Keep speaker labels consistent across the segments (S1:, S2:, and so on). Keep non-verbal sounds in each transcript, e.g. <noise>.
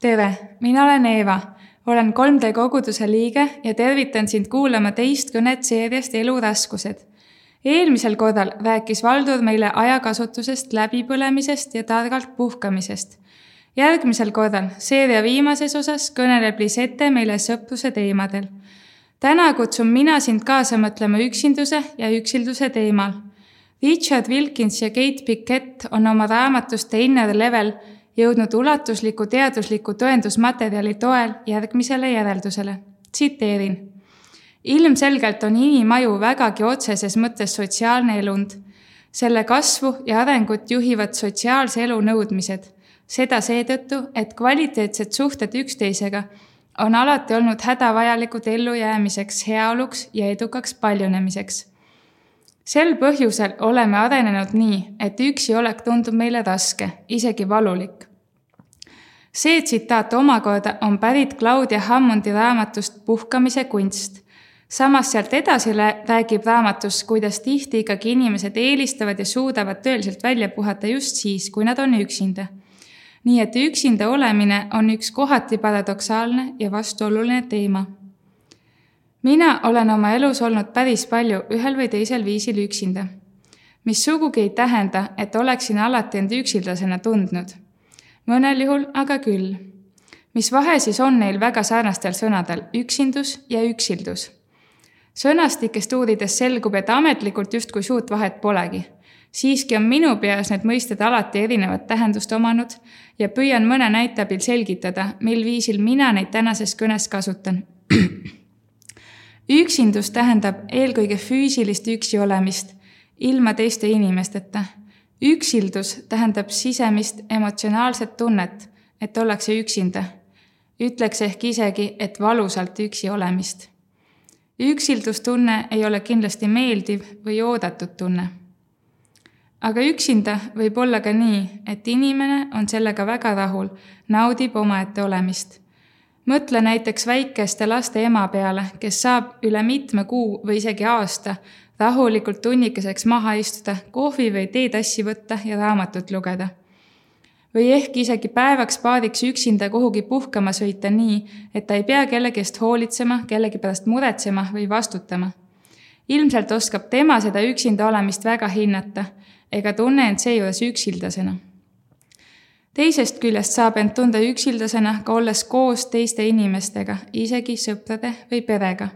S1: tere, mina olen Eeva, olen 3D koguduse liige ja tervitan sind kuulama teist kõnet seeriast Eluraskused. eelmisel korral rääkis Valdur meile ajakasutusest, läbipõlemisest ja targalt puhkamisest. järgmisel korral, seeria viimases osas, kõneleb Lisette meile sõpruse teemadel. täna kutsun mina sind kaasa mõtlema üksinduse ja üksilduse teemal. Richard Wilkins ja Kate Pickett on oma raamatust The Inner Level jõudnud ulatusliku teadusliku tõendusmaterjali toel järgmisele järeldusele. tsiteerin. ilmselgelt on inimaju vägagi otseses mõttes sotsiaalne elund. selle kasvu ja arengut juhivad sotsiaalse elu nõudmised. seda seetõttu, et kvaliteetsed suhted üksteisega on alati olnud hädavajalikud ellujäämiseks, heaoluks ja edukaks paljunemiseks sel põhjusel oleme arenenud nii, et üksi olek tundub meile raske, isegi valulik see tsitaat omakorda on pärit Claudia Hammondi raamatust Puhkamise kunst. samas sealt edasi räägib raamatus, kuidas tihti ikkagi inimesed eelistavad ja suudavad tõeliselt välja puhata just siis, kui nad on üksinda. nii et üksinda olemine on üks kohati paradoksaalne ja vastuoluline teema. mina olen oma elus olnud päris palju ühel või teisel viisil üksinda mis sugugi ei tähenda, et oleksin alati end üksildasena tundnud mõnel juhul aga küll. mis vahe siis on neil väga sarnastel sõnadel üksindus ja üksildus? sõnastikest uurides selgub, et ametlikult justkui suurt vahet polegi. siiski on minu peas need mõisted alati erinevat tähendust omanud ja püüan mõne näite abil selgitada, mil viisil mina neid tänases kõnes kasutan <clears throat> üksindus tähendab eelkõige füüsilist üksi olemist, ilma teiste inimesteta üksildus tähendab sisemist emotsionaalset tunnet, et ollakse üksinda. ütleks ehk isegi, et valusalt üksi olemist. üksildustunne ei ole kindlasti meeldiv või oodatud tunne. aga üksinda võib olla ka nii, et inimene on sellega väga rahul, naudib omaette olemist mõtle näiteks väikeste laste ema peale, kes saab üle mitme kuu või isegi aasta rahulikult tunnikeseks maha istuda, kohvi või teetassi võtta ja raamatut lugeda. või ehk isegi päevaks-paariks üksinda kuhugi puhkama sõita nii, et ta ei pea kellegi eest hoolitsema, kellegi pärast muretsema või vastutama. ilmselt oskab tema seda üksinda olemist väga hinnata ega tunne end seejuures üksildasena teisest küljest saab end tunda üksildasena ka olles koos teiste inimestega, isegi sõprade või perega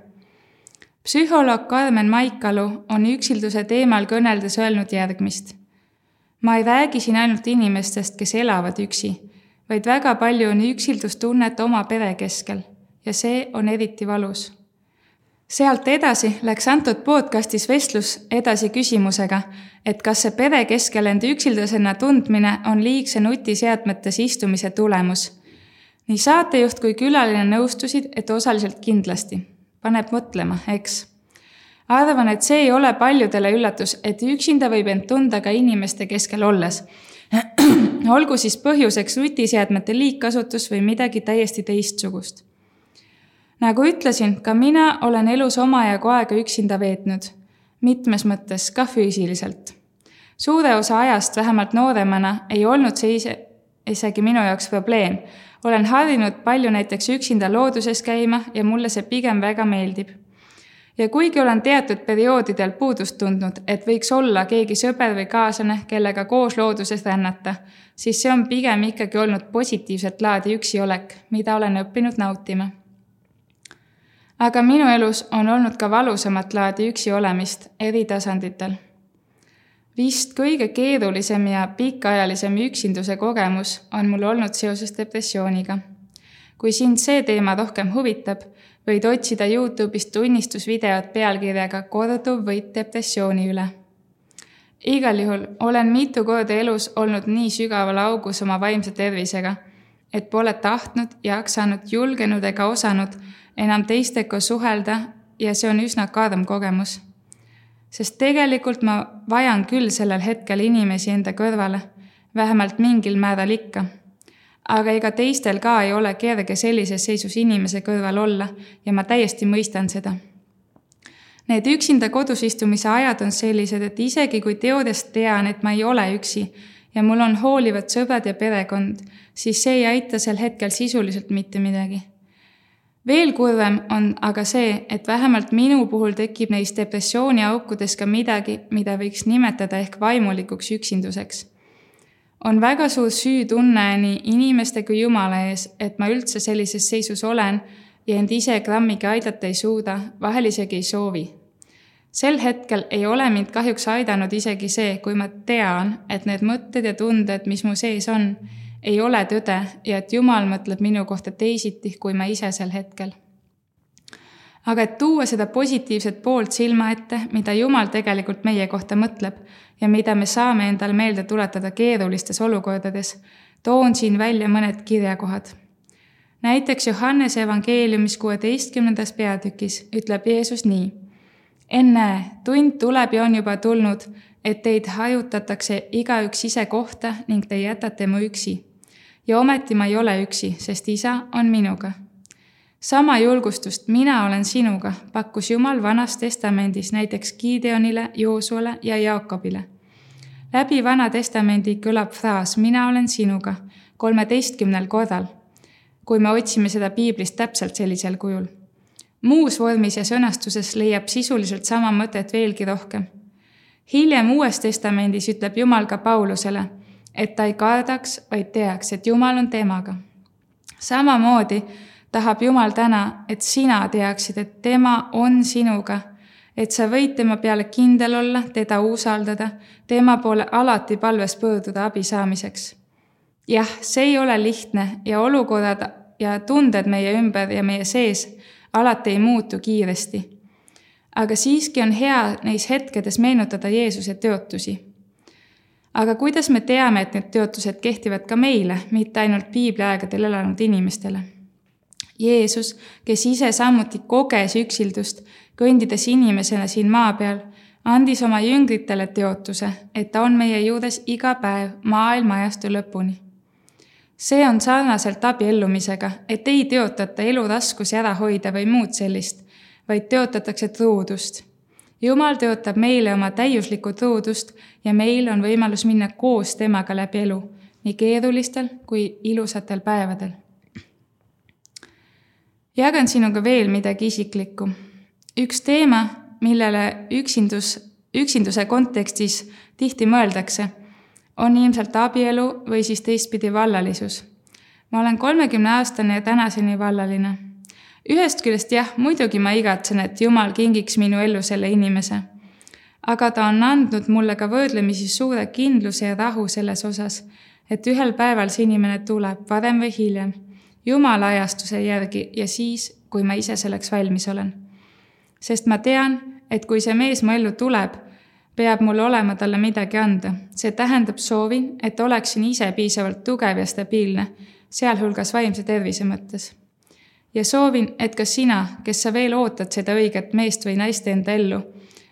S1: psühholoog Karmen Maikalu on üksilduse teemal kõneldes öelnud järgmist. ma ei räägi siin ainult inimestest, kes elavad üksi, vaid väga palju on üksildustunnet oma pere keskel ja see on eriti valus. Sealt edasi läks antud podcastis vestlus edasi küsimusega, et kas see pere keskel end üksildasena tundmine on liigse nutiseadmetes istumise tulemus. nii saatejuht kui külaline nõustusid, et osaliselt kindlasti paneb mõtlema, eks. arvan, et see ei ole paljudele üllatus, et üksinda võib end tunda ka inimeste keskel olles. <clears throat> olgu siis põhjuseks nutiseadmete liigkasutus või midagi täiesti teistsugust. Nagu ütlesin, ka mina olen elus omajagu aega üksinda veetnud, mitmes mõttes ka füüsiliselt. suure osa ajast, vähemalt nooremana, ei olnud see ise, isegi minu jaoks probleem olen harjunud palju näiteks üksinda looduses käima ja mulle see pigem väga meeldib. ja kuigi olen teatud perioodidel puudust tundnud, et võiks olla keegi sõber või kaaslane, kellega koos looduses rännata, siis see on pigem ikkagi olnud positiivset laadi üksiolek, mida olen õppinud nautima. Aga minu elus on olnud ka valusamat laadi üksi olemist eri tasanditel vist kõige keerulisem ja pikaajalisem üksinduse kogemus on mul olnud seoses depressiooniga. kui sind see teema rohkem huvitab, võid otsida Youtube'ist tunnistusvideot pealkirjaga Korduv võit depressiooni üle. igal juhul olen mitu korda elus olnud nii sügaval augus oma vaimse tervisega, et pole tahtnud, jaksanud, julgenud ega osanud enam teistega suhelda ja see on üsna karm kogemus sest tegelikult ma vajan küll sellel hetkel inimesi enda kõrvale, vähemalt mingil määral ikka. aga ega teistel ka ei ole kerge sellises seisus inimese kõrval olla ja ma täiesti mõistan seda. Need üksinda kodus istumise ajad on sellised, et isegi kui teoorias tean, et ma ei ole üksi ja mul on hoolivad sõbrad ja perekond, siis see ei aita sel hetkel sisuliselt mitte midagi. Veel kurvem on aga see, et vähemalt minu puhul tekib neis depressiooniaukudes ka midagi, mida võiks nimetada ehk vaimulikuks üksinduseks. on väga suur süütunne nii inimeste kui Jumala ees, et ma üldse sellises seisus olen ja end ise grammigi aidata ei suuda, vahel isegi ei soovi sel hetkel ei ole mind kahjuks aidanud isegi see, kui ma tean, et need mõtted ja tunded, mis mu sees on, ei ole tõde ja et Jumal mõtleb minu kohta teisiti kui ma ise sel hetkel. aga et tuua seda positiivset poolt silma ette, mida Jumal tegelikult meie kohta mõtleb ja mida me saame endale meelde tuletada keerulistes olukordades, toon siin välja mõned kirjakohad näiteks Johannese evangeeliumis kuueteistkümnendas peatükis ütleb Jeesus nii ennäe, tund tuleb ja on juba tulnud, et teid hajutatakse igaüks ise kohta ning te jätate mu üksi. Ja ometi ma ei ole üksi, sest isa on minuga. sama julgustust mina olen sinuga pakkus Jumal Vanas Testamendis näiteks Gideonile, Joosuale ja Jaakobile. läbi Vana Testamendi kõlab fraas Mina olen sinuga kolmeteistkümnel korral, kui me otsime seda piiblist täpselt sellisel kujul muus vormis ja sõnastuses leiab sisuliselt sama mõtet veelgi rohkem. hiljem Uues Testamendis ütleb Jumal ka Paulusele, et ta ei kardaks, vaid teaks, et Jumal on temaga. samamoodi tahab Jumal täna, et sina teaksid, et tema on sinuga, et sa võid tema peale kindel olla, teda usaldada, tema poole alati palves pöörduda abi saamiseks. jah, see ei ole lihtne ja olukorrad ja tunded meie ümber ja meie sees alati ei muutu kiiresti. aga siiski on hea neis hetkedes meenutada Jeesuse tõotusi. Aga kuidas me teame, et need tõotused kehtivad ka meile, mitte ainult piibliaegadel elanud inimestele? Jeesus, kes ise samuti koges üksildust, kõndides inimesena siin maa peal, andis oma jüngritele teotuse, et ta on meie juures iga päev maailma ajastu lõpuni see on sarnaselt abiellumisega, et ei teotata eluraskusi ära hoida või muud sellist, vaid teotatakse truudust. Jumal tõotab meile oma täiuslikku truudust ja meil on võimalus minna koos temaga läbi elu, nii keerulistel kui ilusatel päevadel. jagan sinuga veel midagi isiklikku. üks teema, millele üksindus, üksinduse kontekstis tihti mõeldakse on ilmselt abielu või siis teistpidi vallalisus. ma olen kolmekümneaastane ja tänaseni vallaline. Ühest küljest jah, muidugi ma igatsen, et Jumal kingiks minu ellu selle inimese. aga ta on andnud mulle ka võrdlemisi suure kindluse ja rahu selles osas, et ühel päeval see inimene tuleb, varem või hiljem, Jumala ajastuse järgi ja siis, kui ma ise selleks valmis olen. sest ma tean, et kui see mees mu ellu tuleb peab mul olema talle midagi anda. see tähendab, soovin, et oleksin ise piisavalt tugev ja stabiilne, sealhulgas vaimse tervise mõttes. Ja soovin, et ka sina, kes sa veel ootad seda õiget meest või naist enda ellu,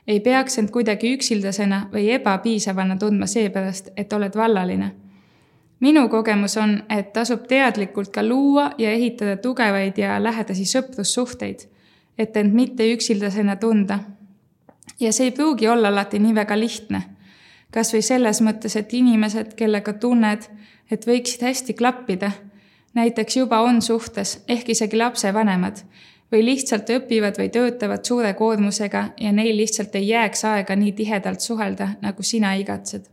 S1: ei peaks end kuidagi üksildasena või ebapiisavana tundma seepärast, et oled vallaline. minu kogemus on, et tasub teadlikult ka luua ja ehitada tugevaid ja lähedasi sõprussuhteid, et end mitte üksildasena tunda ja see ei pruugi olla alati nii väga lihtne. kas või selles mõttes, et inimesed, kellega tunned, et võiksid hästi klappida, näiteks juba on suhtes ehk isegi lapsevanemad või lihtsalt õpivad või töötavad suure koormusega ja neil lihtsalt ei jääks aega nii tihedalt suhelda, nagu sina igatsed.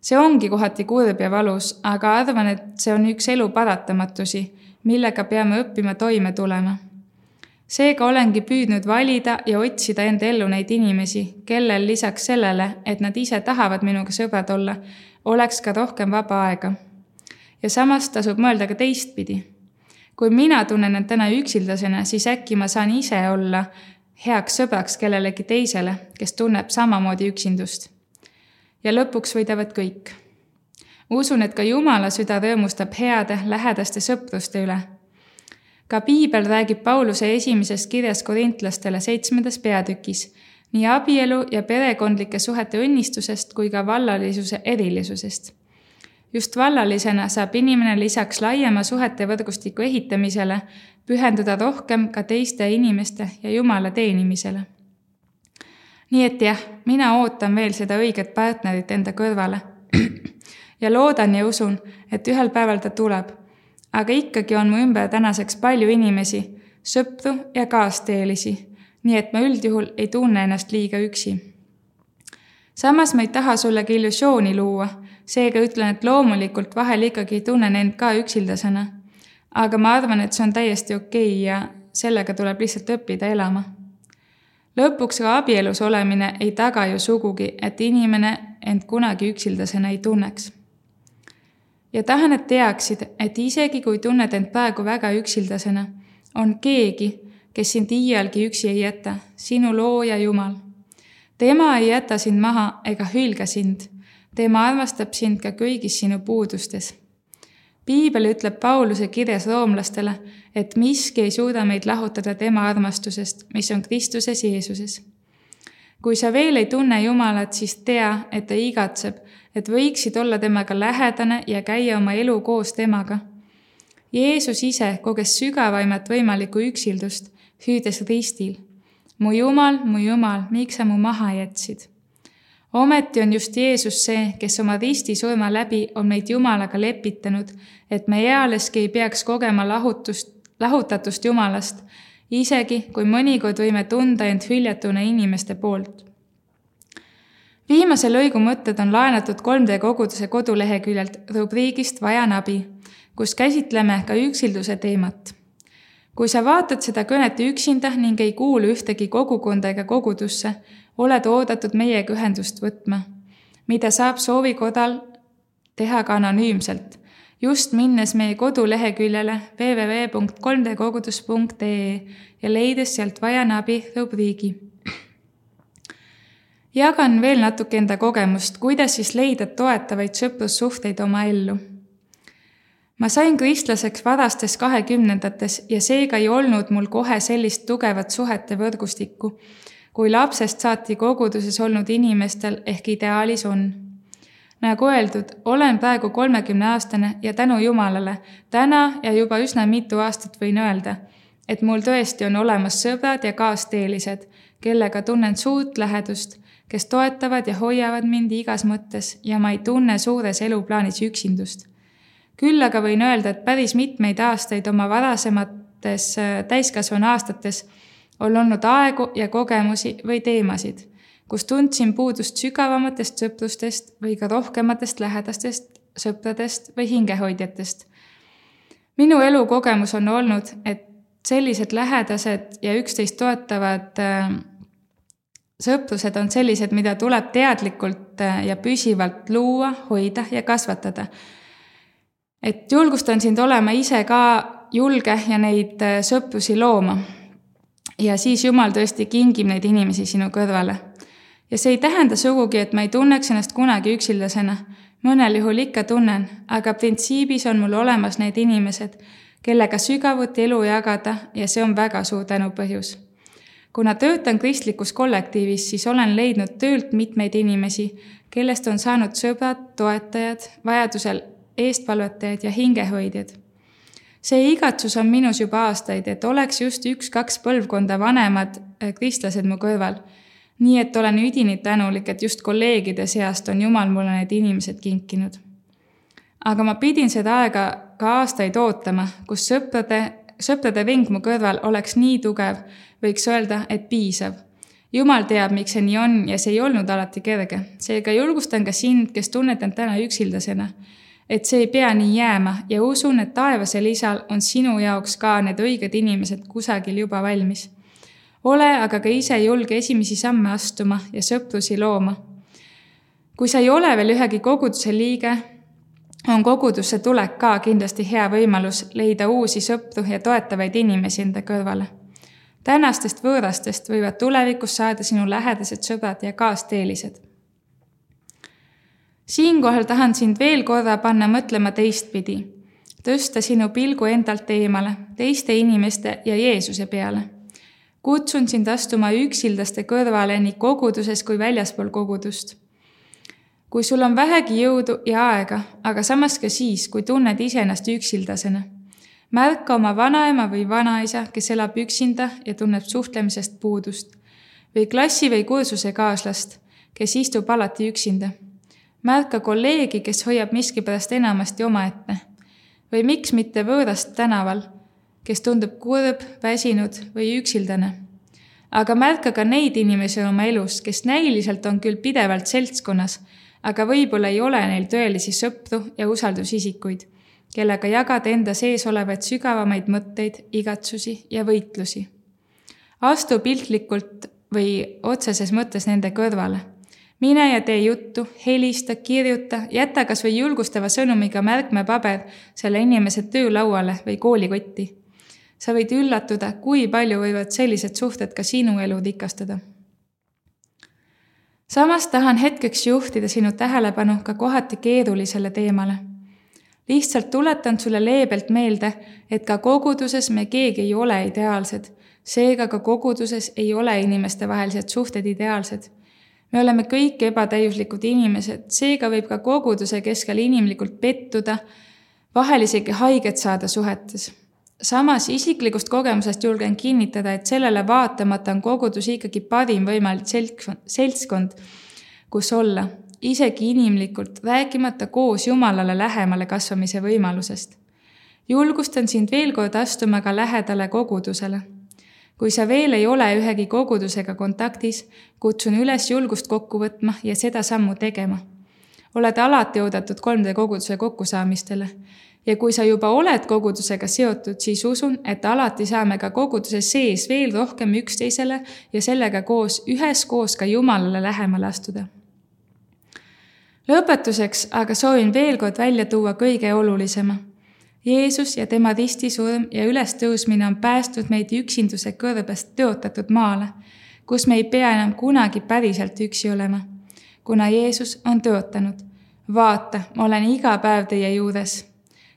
S1: see ongi kohati kurb ja valus, aga arvan, et see on üks elu paratamatusi, millega peame õppima toime tulema seega olengi püüdnud valida ja otsida enda ellu neid inimesi, kellel lisaks sellele, et nad ise tahavad minuga sõbrad olla, oleks ka rohkem vaba aega. Ja samas tasub mõelda ka teistpidi. kui mina tunnen end täna üksildasena, siis äkki ma saan ise olla heaks sõbraks kellelegi teisele, kes tunneb samamoodi üksindust. ja lõpuks võidavad kõik. usun, et ka Jumala süda rõõmustab heade lähedaste sõpruste üle ka piibel räägib Pauluse esimeses kirjas korintlastele seitsmendas peatükis nii abielu ja perekondlike suhete õnnistusest kui ka vallalisuse erilisusest. Just vallalisena saab inimene lisaks laiema suhete võrgustiku ehitamisele pühenduda rohkem ka teiste inimeste ja Jumala teenimisele. nii et jah, mina ootan veel seda õiget partnerit enda kõrvale. <clears throat> ja loodan ja usun, et ühel päeval ta tuleb. aga ikkagi on mu ümber tänaseks palju inimesi, sõpru ja kaasteelisi, nii et ma üldjuhul ei tunne ennast liiga üksi. samas ma ei taha sulle ka illusiooni luua, seega ütlen, et loomulikult vahel ikkagi tunnen end ka üksildasena. aga ma arvan, et see on täiesti okei okay ja sellega tuleb lihtsalt õppida elama lõpuks ka abielus olemine ei taga ju sugugi, et inimene end kunagi üksildasena ei tunneks. ja tahan, et teaksid, et isegi kui tunned end praegu väga üksildasena, on keegi, kes sind iialgi üksi ei jäta, sinu looja Jumal. tema ei jäta sind maha ega hülga sind. Tema armastab sind ka kõigis sinu puudustes piibel ütleb Pauluse kirjas roomlastele, et miski ei suuda meid lahutada tema armastusest, mis on Kristuses Jeesuses. kui sa veel ei tunne Jumalat, siis tea, et ta igatseb, et võiksid olla temaga lähedane ja käia oma elu koos temaga. Jeesus ise koges sügavaimat võimalikku üksildust, hüüdes ristil. mu Jumal, mu Jumal, miks sa mu maha jätsid ometi on just Jeesus see, kes oma ristisurma läbi on meid Jumalaga lepitanud, et me ealeski ei peaks kogema lahutust, lahutatust Jumalast, isegi kui mõnikord võime tunda end hüljatuna inimeste poolt. viimase lõigu mõtted on laenatud 3D koguduse koduleheküljelt rubriigist Vajan abi, kus käsitleme ka üksilduse teemat kui sa vaatad seda kõnet üksinda ning ei kuulu ühtegi kogukonda ega kogudusse, oled oodatud meiega ühendust võtma, mida saab soovikodal teha ka anonüümselt, just minnes meie koduleheküljele www.3dkogudus.ee ja leides sealt Vajan abi rubriigi. jagan veel natuke enda kogemust, kuidas siis leida toetavaid sõprussuhteid oma ellu ma sain kristlaseks varastes kahekümnendates ja seega ei olnud mul kohe sellist tugevat suhete võrgustikku, kui lapsest saati koguduses olnud inimestel ehk ideaalis on. nagu öeldud, olen praegu kolmekümneaastane ja tänu Jumalale täna ja juba üsna mitu aastat võin öelda, et mul tõesti on olemas sõbrad ja kaasteelised, kellega tunnen suurt lähedust, kes toetavad ja hoiavad mind igas mõttes ja ma ei tunne suures eluplaanis üksindust küll aga võin öelda, et päris mitmeid aastaid oma varasemates äh, täiskasvanu aastates on olnud aegu ja kogemusi või teemasid, kus tundsin puudust sügavamatest sõprustest või ka rohkematest lähedastest sõpradest või hingehoidjatest. minu elukogemus on olnud, et sellised lähedased ja üksteist toetavad äh, sõprused on sellised, mida tuleb teadlikult äh, ja püsivalt luua, hoida ja kasvatada et julgustan sind olema ise ka julge ja neid äh, sõprusi looma. ja siis Jumal tõesti kingib neid inimesi sinu kõrvale. ja see ei tähenda sugugi, et ma ei tunneks ennast kunagi üksildasena. mõnel juhul ikka tunnen, aga printsiibis on mul olemas need inimesed, kellega sügavuti elu jagada ja see on väga suur tänupõhjus. kuna töötan kristlikus kollektiivis, siis olen leidnud töölt mitmeid inimesi, kellest on saanud sõbrad, toetajad, vajadusel eestvalvetajad ja hingehoidjad. see igatsus on minus juba aastaid, et oleks just üks-kaks põlvkonda vanemad äh, kristlased mu kõrval. nii et olen üdini tänulik, et just kolleegide seast on Jumal mulle need inimesed kinkinud. aga ma pidin seda aega ka aastaid ootama, kus sõprade, sõprade ring mu kõrval oleks nii tugev, võiks öelda, et piisav jumal teab, miks see nii on ja see ei olnud alati kerge. seega julgustan ka sind, kes tunned end täna üksildasena et see ei pea nii jääma ja usun, et taevasel isal on sinu jaoks ka need õiged inimesed kusagil juba valmis. ole aga ka ise julge esimesi samme astuma ja sõprusi looma. kui sa ei ole veel ühegi koguduse liige, on kogudusse tulek ka kindlasti hea võimalus leida uusi sõpru ja toetavaid inimesi enda kõrvale. tänastest võõrastest võivad tulevikus saada sinu lähedased sõbrad ja kaasteelised siinkohal tahan sind veel korra panna mõtlema teistpidi, tõsta sinu pilgu endalt eemale, teiste inimeste ja Jeesuse peale. kutsun sind astuma üksildaste kõrvale nii koguduses kui väljaspool kogudust. kui sul on vähegi jõudu ja aega, aga samas ka siis, kui tunned iseennast üksildasena, märka oma vanaema või vanaisa, kes elab üksinda ja tunneb suhtlemisest puudust või klassi või kursusekaaslast, kes istub alati üksinda märka kolleegi, kes hoiab miskipärast enamasti omaette. või miks mitte võõrast tänaval, kes tundub kurb, väsinud või üksildane. aga märka ka neid inimesi oma elus, kes näiliselt on küll pidevalt seltskonnas, aga võib-olla ei ole neil tõelisi sõpru ja usaldusisikuid, kellega jagada enda sees olevaid sügavamaid mõtteid, igatsusi ja võitlusi. astu piltlikult või otseses mõttes nende kõrvale mine ja tee juttu, helista, kirjuta, jäta kas või julgustava sõnumiga märkmepaber selle inimese töölauale või koolikotti. sa võid üllatuda, kui palju võivad sellised suhted ka sinu elu rikastada. samas tahan hetkeks juhtida sinu tähelepanu ka kohati keerulisele teemale. lihtsalt tuletan sulle leebelt meelde, et ka koguduses me keegi ei ole ideaalsed, seega ka koguduses ei ole inimestevahelised suhted ideaalsed me oleme kõik ebatäiuslikud inimesed, seega võib ka koguduse keskel inimlikult pettuda, vahel isegi haiget saada suhetes. samas isiklikust kogemusest julgen kinnitada, et sellele vaatamata on kogudus ikkagi parim võimalik seltskond, kus olla, isegi inimlikult, rääkimata koos Jumalale lähemale kasvamise võimalusest. julgustan sind veel kord astuma ka lähedale kogudusele kui sa veel ei ole ühegi kogudusega kontaktis, kutsun üles julgust kokku võtma ja seda sammu tegema. oled alati oodatud 3D koguduse kokkusaamistele ja kui sa juba oled kogudusega seotud, siis usun, et alati saame ka koguduse sees veel rohkem üksteisele ja sellega koos, üheskoos ka Jumalale lähemale astuda. lõpetuseks aga soovin veel kord välja tuua kõige olulisema Jeesus ja tema ristisurm ja ülestõusmine on päästnud meid üksinduse kõrbest tõotatud maale, kus me ei pea enam kunagi päriselt üksi olema, kuna Jeesus on tõotanud. vaata, ma olen iga päev teie juures.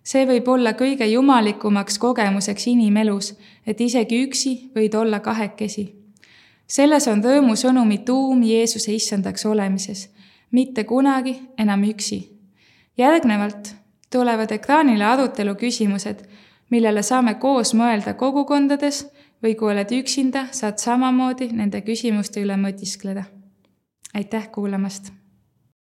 S1: see võib olla kõige jumalikumaks kogemuseks inimelus, et isegi üksi võid olla kahekesi. selles on rõõmusõnumi tuum Jeesuse issandaks olemises, mitte kunagi enam üksi. järgnevalt tulevad ekraanile arutelu küsimused, millele saame koos mõelda kogukondades või kui oled üksinda, saad samamoodi nende küsimuste üle mõtiskleda. aitäh kuulamast